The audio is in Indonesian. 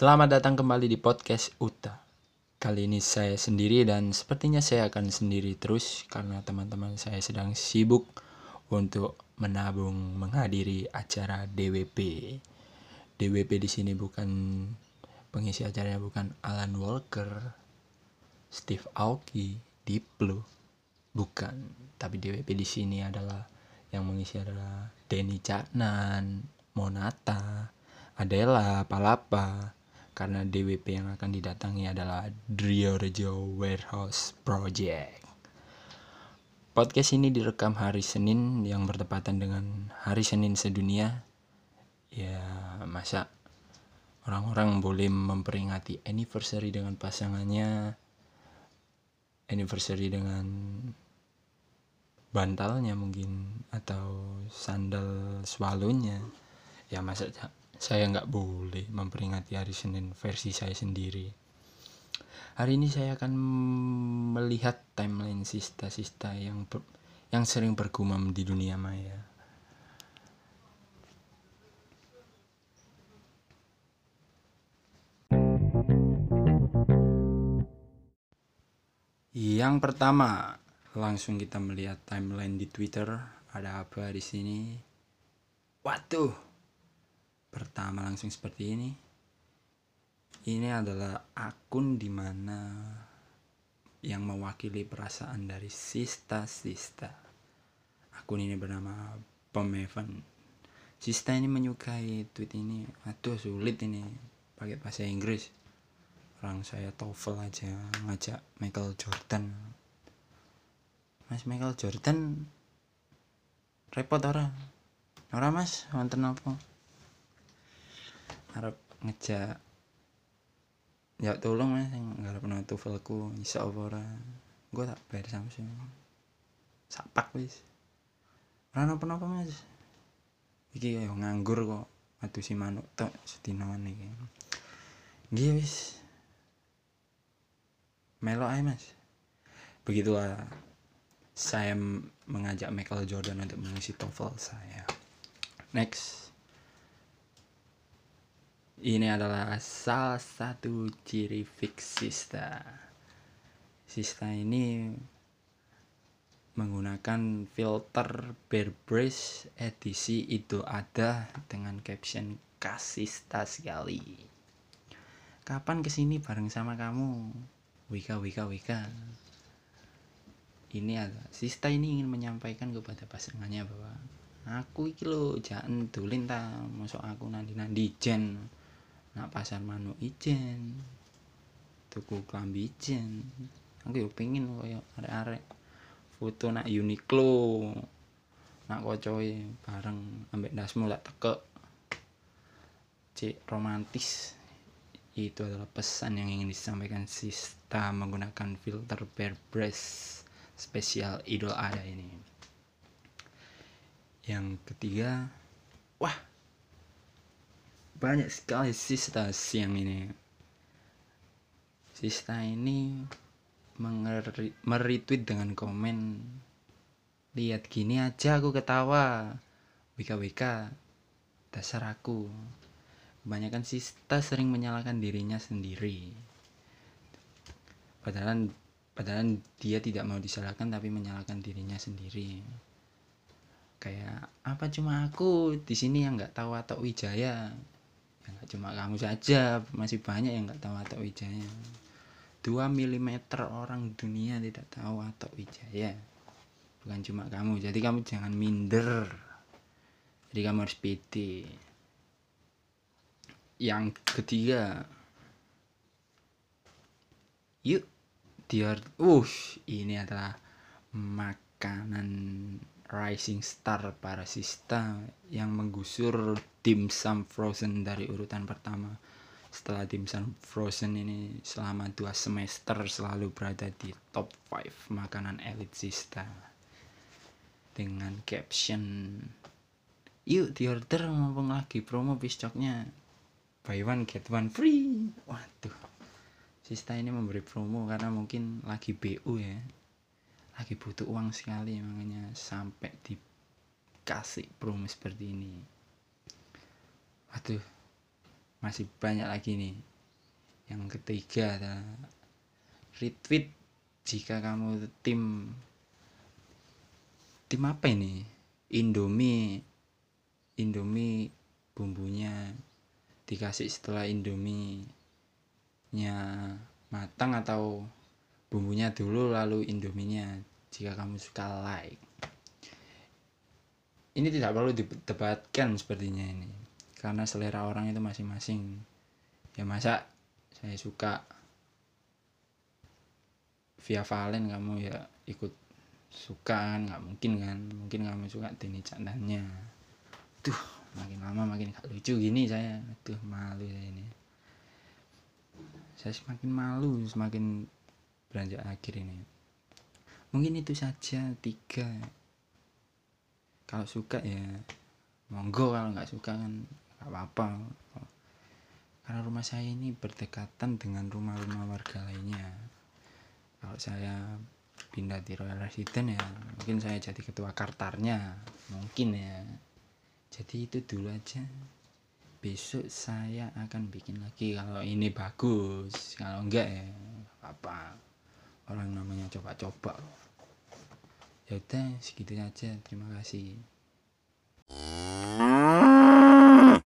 Selamat datang kembali di podcast Uta. Kali ini saya sendiri dan sepertinya saya akan sendiri terus karena teman-teman saya sedang sibuk untuk menabung menghadiri acara DWP. DWP di sini bukan pengisi acaranya bukan Alan Walker, Steve Aoki, Diplo, bukan. Tapi DWP di sini adalah yang mengisi adalah Denny Caknan, Monata, Adela, Palapa, karena DWP yang akan didatangi adalah Driorejo Warehouse Project. Podcast ini direkam hari Senin yang bertepatan dengan Hari Senin Sedunia. Ya, masa orang-orang boleh memperingati anniversary dengan pasangannya, anniversary dengan bantalnya mungkin atau sandal swallownya. Ya masa saya nggak boleh memperingati hari Senin versi saya sendiri. Hari ini saya akan melihat timeline sista-sista yang ber, yang sering bergumam di dunia maya. Yang pertama, langsung kita melihat timeline di Twitter. Ada apa di sini? Waduh, pertama langsung seperti ini. Ini adalah akun di mana yang mewakili perasaan dari sista-sista. Akun ini bernama Pomevan. Sista ini menyukai tweet ini. Aduh sulit ini pakai bahasa Inggris. Orang saya TOEFL aja ngajak Michael Jordan. Mas Michael Jordan repot ora? Ora Mas, wonten apa? Arep ngejak ya tolong mas yang nggak pernah tuvelku bisa apa ora. Gue tak bayar Samsung sapak wis. Ora napa napa mas. Iki yo nganggur kok atuh si manuk tok sedinoan iki. Nggih wis. Melo ae mas. Begitulah saya mengajak Michael Jordan untuk mengisi TOEFL saya. Next ini adalah salah satu ciri fix Sista. Sista ini menggunakan filter Bearbrush edisi itu ada dengan caption kasista sekali. Kapan ke sini bareng sama kamu? Wika Wika Wika. Ini ada Sista ini ingin menyampaikan kepada pasangannya bahwa aku iki lo jangan dulin ta masuk aku nanti nanti jen nak pasar manuk ijen tuku klambi ijen. Aku yo pengin koyo arek-arek. Foto nak Uniqlo nak kocoe bareng ambek dasmu lak teke cek romantis. Itu adalah pesan yang ingin disampaikan Sista menggunakan filter Bearbrush spesial Idol ada ini. Yang ketiga wah banyak sekali sista siang ini. Sista ini mengeri, meretweet dengan komen lihat gini aja aku ketawa. Wika wika dasar aku. Kebanyakan sista sering menyalahkan dirinya sendiri. Padahal padahal dia tidak mau disalahkan tapi menyalahkan dirinya sendiri. Kayak apa cuma aku di sini yang nggak tahu atau Wijaya? ya nggak cuma kamu saja masih banyak yang nggak tahu atau Wijaya. 2 mm orang dunia tidak tahu atau Wijaya. Bukan cuma kamu jadi kamu jangan minder. Jadi kamu harus pede. Yang ketiga yuk dia uh ini adalah makanan rising star para sista yang menggusur dimsum frozen dari urutan pertama. Setelah dimsum frozen ini selama dua semester selalu berada di top 5 makanan elit sista. Dengan caption yuk di order mumpung lagi promo piscoknya buy one get one free. Waduh. Sista ini memberi promo karena mungkin lagi BU ya lagi butuh uang sekali makanya sampai dikasih promo seperti ini. Waduh masih banyak lagi nih. Yang ketiga adalah retweet jika kamu tim tim apa ini? Indomie Indomie bumbunya dikasih setelah Indomie nya matang atau bumbunya dulu lalu indominya jika kamu suka like. Ini tidak perlu didebatkan sepertinya ini karena selera orang itu masing-masing. Ya masa saya suka via Valen kamu ya ikut suka kan? Nggak mungkin kan? Mungkin kamu suka Dini Candanya tuh makin lama makin gak lucu gini saya. Tuh malu saya ini. Saya semakin malu semakin beranjak akhir ini mungkin itu saja tiga. Kalau suka ya monggo. Kalau nggak suka kan nggak apa-apa. Karena rumah saya ini berdekatan dengan rumah-rumah warga lainnya. Kalau saya pindah di Royal Resident ya mungkin saya jadi ketua kartarnya. Mungkin ya. Jadi itu dulu aja. Besok saya akan bikin lagi. Kalau ini bagus kalau enggak ya apa orang namanya coba-coba. Ya udah segitu aja. Terima kasih.